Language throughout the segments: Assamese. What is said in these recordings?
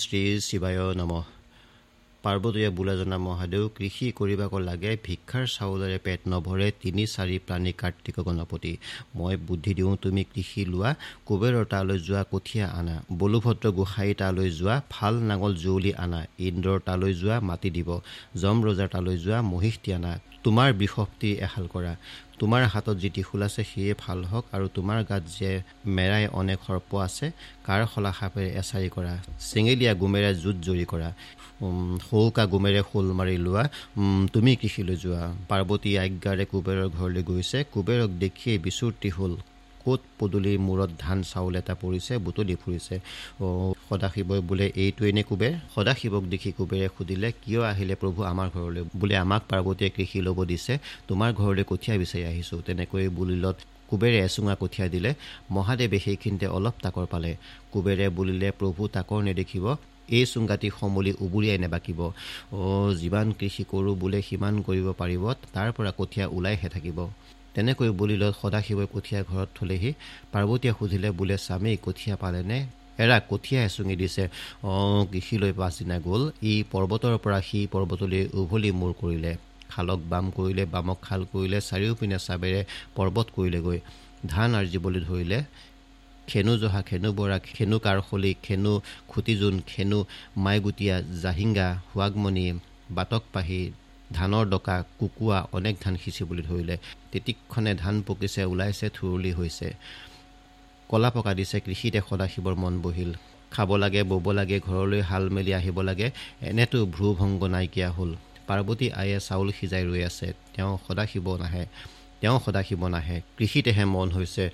শ্ৰী শিৱায় নম। পাৰ্বতীয়ে বোলে জনা মহাদেউ কৃষি কৰিব লাগে ভিক্ষাৰ চাউলেৰে পেট নভৰে তিনি চাৰি প্ৰাণী কাৰ্তিক গণপতি। মই বুদ্ধি দিওঁ তুমি কৃষি লোৱা কুবেৰৰ তালৈ যোৱা কঠীয়া আনা। বলুভদ্ৰ গোসাঁই তালৈ যোৱা ভাল নাঙল জুৱলি আনা। ইন্দ্ৰৰ তালৈ যোৱা মাটি দিব। যম ৰজাৰ তালৈ যোৱা মহিষ্টি আনা। তোমাৰ বৃষপ্তি এহাল কৰা। তোমাৰ হাতত যি ত্ৰিশূল আছে সিয়ে ভাল হওক আৰু তোমাৰ গাত যে মেৰাই অনেক সৰ্প আছে কাৰ শলা সাপেৰে এচাৰি কৰা। চেঙেলীয়া গোমেৰে জুত জৰি কৰা। সৌকা গোমেৰে শোল মাৰি লোৱা। তুমি কৃষিলৈ যোৱা। পাৰ্বতী আজ্ঞাৰে কুবেৰৰ ঘৰলৈ গৈছে। কুবেৰক দেখিয়েই বিচুৰ ত্ৰিশূল ক'ত পদূলিৰ মূৰত ধান চাউল এটা পৰিছে বুটলি ফুৰিছে। সদাশিৱই বোলে এইটোৱেই নে কুবেৰ সদাশিৱক দেখি কুবেৰে সুধিলে কিয় আহিলে প্ৰভু আমাৰ ঘৰলৈ? বোলে আমাক পাৰ্বতীয়ে কৃষি ল'ব দিছে তোমাৰ ঘৰলৈ কঠীয়া বিচাৰি আহিছোঁ। তেনেকৈ বুলিলত কুবেৰে এচুঙা কঠীয়া দিলে। মহাদেৱে সেইখিনিতে অলপ তাকৰ পালে। কুবেৰে বুলিলে প্ৰভু তাকৰ নেদেখিব এই চুংগাটি সমলি উবুৰিয়াই নেবাকিব। অ' যিমান কৃষি কৰোঁ বোলে সিমান কৰিব পাৰিব তাৰ পৰা কঠীয়া ওলাইহে থাকিব। তেনেকৈ বুলিলত সদাশিৱই কঠীয়া ঘৰত থলেহি। পাৰ্বতীয়ে সুধিলে বোলে স্বামী কঠীয়া পালেনে? এৰা কঠীয়া এচুঙি দিছে। অঁ কৃষিলৈ পাছদিনা গ'ল। ই পৰ্বতৰ পৰা সি পৰ্বতলৈ উভলি মূৰ কৰিলে। খালক বাম কৰিলে বামক খাল কৰিলে চাৰিওপিনে চাবেৰে পৰ্বত কৰিলেগৈ। ধান আৰ্জিবলৈ ধৰিলে। খেনু জহা খেনু বৰা খেনু কাৰখলি খেনু খুটিজোন খেনু মাইগুটীয়া জাহিংগা সোৱাগমণি বাটক পাহি ধানৰ ডকা কুকুৱা অনেক ধান সিঁচিবলৈ ধৰিলে। তিতিক্ষণে ধান পকিছে ওলাইছে থুৰুলি হৈছে। কলা পকা দিছে কৃষিতে সদাশিৱৰ মন বহিল। খাব লাগে বব লাগে ঘৰলৈ হাল মেলি আহিব লাগে এনেতো ভ্ৰু ভংগ নাইকিয়া হ'ল। পাৰ্বতী আয়ে চাউল সিজাই ৰৈ আছে। তেওঁ সদাশিৱ নাহে তেওঁ সদাশিৱ নাহে। কৃষিতেহে মন হৈছে।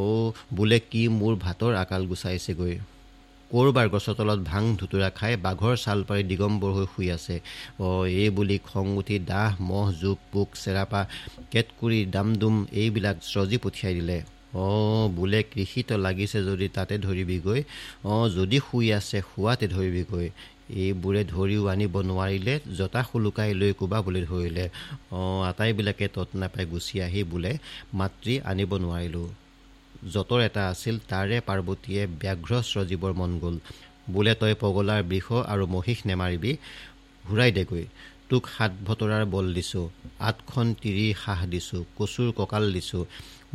অ' বোলে কি মোৰ ভাতৰ আকাল গুচাইছেগৈ। ক'ৰবাৰ গছৰ তলত ভাং ধুতুৰা খাই বাঘৰ ছাল পাৰি দিগম্বৰ হৈ শুই আছে। অ' এই বুলি খং উঠি দাহ মহ জোক পোক চেৰাপা কেটকুৰি ডামডুম এইবিলাক স্ৰজি পঠিয়াই দিলে। অঁ বোলে কৃষিত লাগিছে যদি তাতে ধৰিবিগৈ। অঁ যদি শুই আছে শোৱাতে ধৰিবিগৈ। এইবোৰে ধৰিও আনিব নোৱাৰিলে জতা শুলুকাই লৈ কোবাবলৈ ধৰিলে। অঁ আটাইবিলাকে তত নাপাই গুচি আহি বোলে মাতৃ আনিব নোৱাৰিলোঁ। যতৰ এটা আছিল তাৰে পাৰ্বতীয়ে ব্যাঘ্ৰ স্ৰজীৱৰ মন গ'ল। বোলে তই পগলাৰ বৃষ আৰু মহিষ নেমাৰিবি ঘূৰাই দেগৈ। তোক সাত ভতৰাৰ বল দিছোঁ আঠখন তিৰি সাহ দিছোঁ কচুৰ কঁকাল দিছোঁ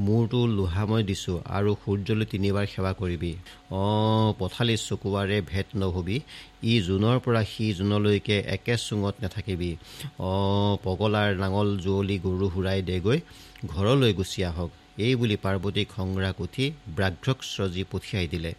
মূৰটো লোহাময় দিছোঁ আৰু সূৰ্যলৈ তিনিবাৰ সেৱা কৰিবি। অঁ পথালি চকুৱাৰে ভেট নহবি ই জোনৰ পৰা সি জোনলৈকে একে চুঙত নাথাকিবি। অঁ পগলাৰ নাঙল জুৱলি গৰু হুৰাই দেগৈ ঘৰলৈ গুচি আহক। এই বুলি পাৰ্বতীক সংগ্ৰাক উঠি ব্ৰাঘ্ৰক স্ৰজি পঠিয়াই দিলে।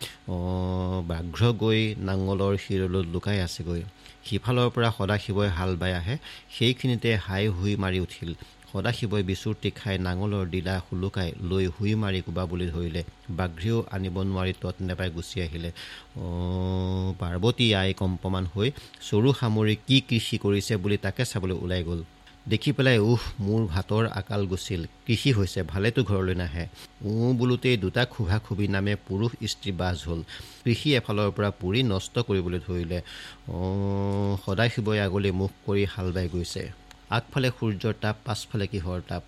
ব্ৰাঘ্ৰ গৈ নাঙলৰ শিৰলৈ লুকাই আছেগৈ। সিফালৰ পৰা সদাশিৱই হাল বাই আহে। সেইখিনিতে হাই হুই মাৰি উঠিল। সদাশিৱই বিচুৰ্তি খাই নাঙলৰ ডিলা শুলুকাই লৈ হুই মাৰি কোবাবলৈ ধৰিলে। বাঘ্ৰীও আনিব নোৱাৰি তত নেপাই গুচি আহিলে। পাৰ্বতী আই কম্পমান হৈ চৰু সামৰি কি কৃষি কৰিছে বুলি তাকে চাবলৈ ওলাই গ'ল। দেখি পেলাই উহ মোৰ ভাতৰ আকাল গুচিল। কৃষি হৈছে? ভালেতো ঘৰলৈ নাহে। ও বোলোতেই দুটা খুভা খুবি নামে পুৰুষ স্ত্ৰী বাজ হ'ল। কৃষি এফালৰ পৰা পুৰি নষ্ট কৰিবলৈ ধৰিলে। অঁ সদাশিৱই আগলৈ মুখ কৰি হাল বাই গৈছে। আগফালে সূৰ্যৰ তাপ পাছফালে কিহৰ তাপ?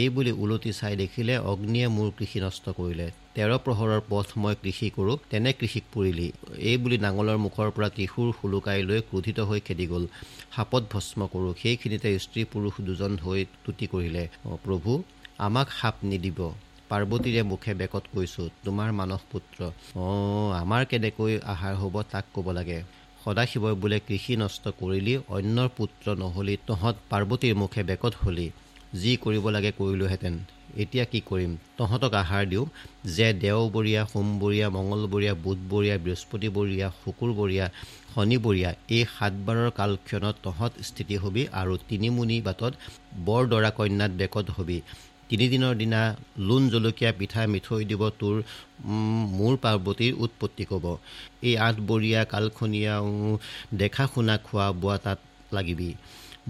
এই বুলি ওলটি চাই দেখিলে অগ্নিয়ে মোৰ কৃষি নষ্ট কৰিলে। তেৰ প্ৰহৰৰ পথ মই কৃষি কৰোঁ তেনে কৃষিক পুৰিলি। এই বুলি নাঙলৰ মুখৰ পৰা ত্ৰিশূৰ শুলুকাই লৈ ক্ৰোধিত হৈ খেদি গ'ল। সাপত ভস্ম কৰোঁ সেইখিনিতে স্ত্ৰী পুৰুষ দুজন হৈ তুতি কৰিলে প্ৰভু আমাক সাপ নিদিব। পাৰ্বতীৰে মুখে বেকত কৈছোঁ তোমাৰ মানস পুত্ৰ। অঁ আমাৰ কেনেকৈ আহাৰ হ'ব তাক ক'ব লাগে। সদাশিৱই বোলে কৃষি নষ্ট কৰিলি অন্যৰ পুত্ৰ নহ'লি তহঁত পাৰ্বতীৰ মুখে বেকত হলি যি কৰিব লাগে কৰিলোহেঁতেন। এতিয়া কি কৰিম? তহঁতক আহাৰ দিওঁ যে দেওবৰীয়া সোমবৰীয়া মঙলবৰীয়া বুধবৰীয়া বৃহস্পতিবৰীয়া শুকুৰবৰীয়া শনিবৰীয়া এই সাতবাৰৰ কালক্ষণত তহঁত স্থিতি হবি আৰু তিনিমুনি বাটত বৰদৰা কন্যাত বেকত হবি। তিনিদিনৰ দিনা লোন জলকীয়া পিঠা মিঠৈ দিব তোৰ মোৰ পাৰ্বতীৰ উৎপত্তি ক'ব। এই আঠবৰীয়া কালখনীয়া দেখা শুনা খোৱা বোৱা তাত লাগিবি।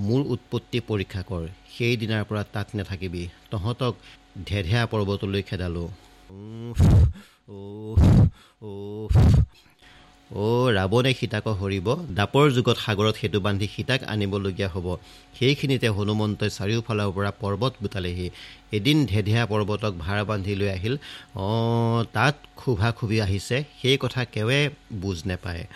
মোৰ উৎপত্তি পৰীক্ষা কৰ। সেইদিনাৰ পৰা তাত নাথাকিবি। তহঁতক ধেধেয়া পৰ্বতলৈ খেদালোঁ। অ' ৰাৱণে সীতাক হৰিব দাপৰ যুগত সাগৰত সেতু বান্ধি সীতাক আনিবলগীয়া হ'ব। সেইখিনিতে হনুমন্তই চাৰিওফালৰ পৰা পৰ্বত গোটালেহি এদিন ধেধেয়া পৰ্বতক ভাৰ বান্ধি লৈ আহিল। অঁ তাত খুভা খুভি আহিছে। সেই কথা কেৱে বুজ নেপায়।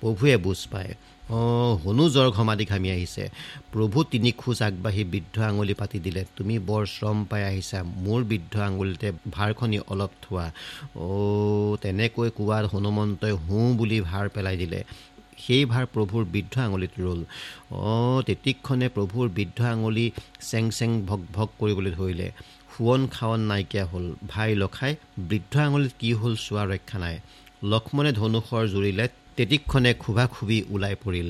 প্ৰভুৱে বুজ পায়। অঁ হনু জ্বৰ ঘমাদি ঘামি আহিছে। প্ৰভু তিনি খোজ আগবাঢ়ি বৃদ্ধ আঙুলি পাতি দিলে। তুমি বৰ শ্ৰম পাই আহিছা। মোৰ বৃদ্ধ আঙুলিতে ভাৰখনি অলপ থোৱা। অ' তেনেকৈ কোৱাত হনুমন্তই হুঁ বুলি ভাৰ পেলাই দিলে। সেই ভাৰ প্ৰভুৰ বৃদ্ধ আঙুলিত ৰ'ল। অঁ তেতিক্ষণে প্ৰভুৰ বৃদ্ধ আঙুলি চেং চেং ভক ভক কৰিবলৈ ধৰিলে। শোৱন খাৱন নাইকিয়া হ'ল। ভাই লখাই বৃদ্ধ আঙুলিত কি হ'ল চোৱা ৰক্ষা নাই। লক্ষ্মণে ধনুষৰ জুৰিলে তেতিক্ষণে খুবা খুবি ওলাই পৰিল।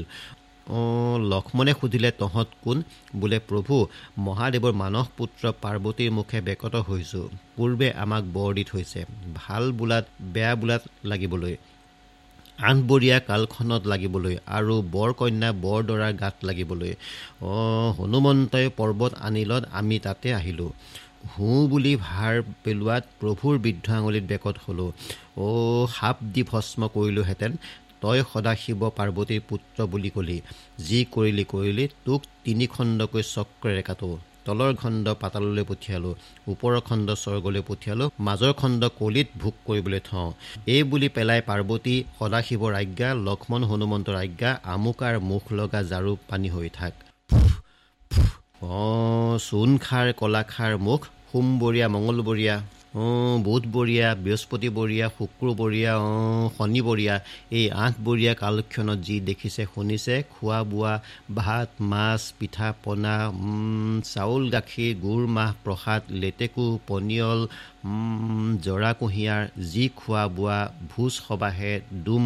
লক্ষ্মণে সুধিলে তহঁত কোন? বোলে প্ৰভু মহাদেৱৰ মানস পুত্ৰ পাৰ্বতীৰ মুখে বেকত হৈছোঁ। পূৰ্বে আমাক বৰ দি থৈছে। ভাল বোলাত বেয়া বোলাত লাগিবলৈ। আঠবৰীয়া কালখনত লাগিবলৈ। আৰু বৰ কন্যা বৰদৰাৰ গাত লাগিবলৈ। হনুমন্তই পৰ্বত আনিলত আমি তাতে আহিলোঁ। হু বুলি ভাৰ পেলোৱাত প্ৰভুৰ বৃদ্ধ আঙুলিত বেকত হ'লোঁ। অ' সাপ দি ভস্ম কৰিলোহেঁতেন। তই সদাশিৱ পাৰ্বতীৰ পুত্ৰ বুলি কলি। যি কৰিলি কৰিলি। তোক তিনিখণ্ডকৈ চক্ৰেৰে কাটো তলৰ খণ্ড পাতাললৈ পঠিয়ালোঁ ওপৰৰ খণ্ড স্বৰ্গলৈ পঠিয়ালোঁ মাজৰ খণ্ড কলিত ভোগ কৰিবলৈ থওঁ। এই বুলি পেলাই পাৰ্বতী সদাশিৱৰ আজ্ঞা লক্ষ্মণ হনুমন্তৰ আজ্ঞা আমুকাৰ মুখ লগা ঝাৰু পানী হৈ থাক। অঁ চোনখাৰ কলাখাৰ মুখ সোমবৰীয়া মঙলবৰীয়া। অঁ বুধবৰীয়া বৃহস্পতিবৰীয়া শুক্ৰবৰীয়া অঁ শনিবৰীয়া এই আঠবৰীয়া কালক্ষণত যি দেখিছে শুনিছে খোৱা বোৱা ভাত মাছ পিঠা পনা চাউল গাখীৰ গুৰ মাহ প্ৰসাদ লেটেকু পনিয়ল জৰা কুঁহিয়াৰ যি খোৱা বোৱা ভোজ সবাহে ডুম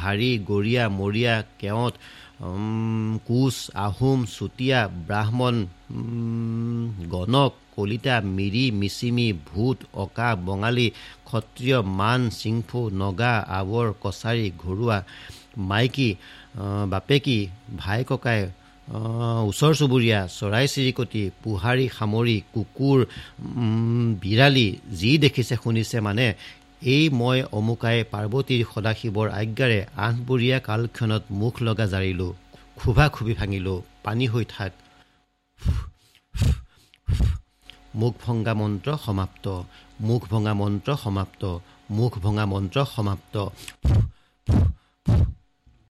হাৰি গৰীয়া মৰীয়া কেৱত কোচ আহোম চুতীয়া ব্ৰাহ্মণ গণক কলিতা মিৰি মিচিমি ভূত অকা বঙালী ক্ষত্ৰিয় মান চিংফু নগা আৱৰ কছাৰী ঘৰুৱা মাইকী বাপেকী ভাই ককাই ওচৰ চুবুৰীয়া চৰাই চিৰিকটি পোহাৰী সামৰি কুকুৰ বিৰালী যি দেখিছে শুনিছে মানে এই মই অমুকাই পাৰ্বতীৰ সদাশিৱৰ আজ্ঞাৰে আঠবৰীয়া কালক্ষণত মুখ লগা জাৰিলোঁ খুভা খুবি ভাঙিলোঁ পানী হৈ থাক। মুখ ভংগা মন্ত্ৰ সমাপ্ত মুখ ভঙা মন্ত্ৰ সমাপ্ত মুখ ভঙা মন্ত্ৰ সমাপ্ত।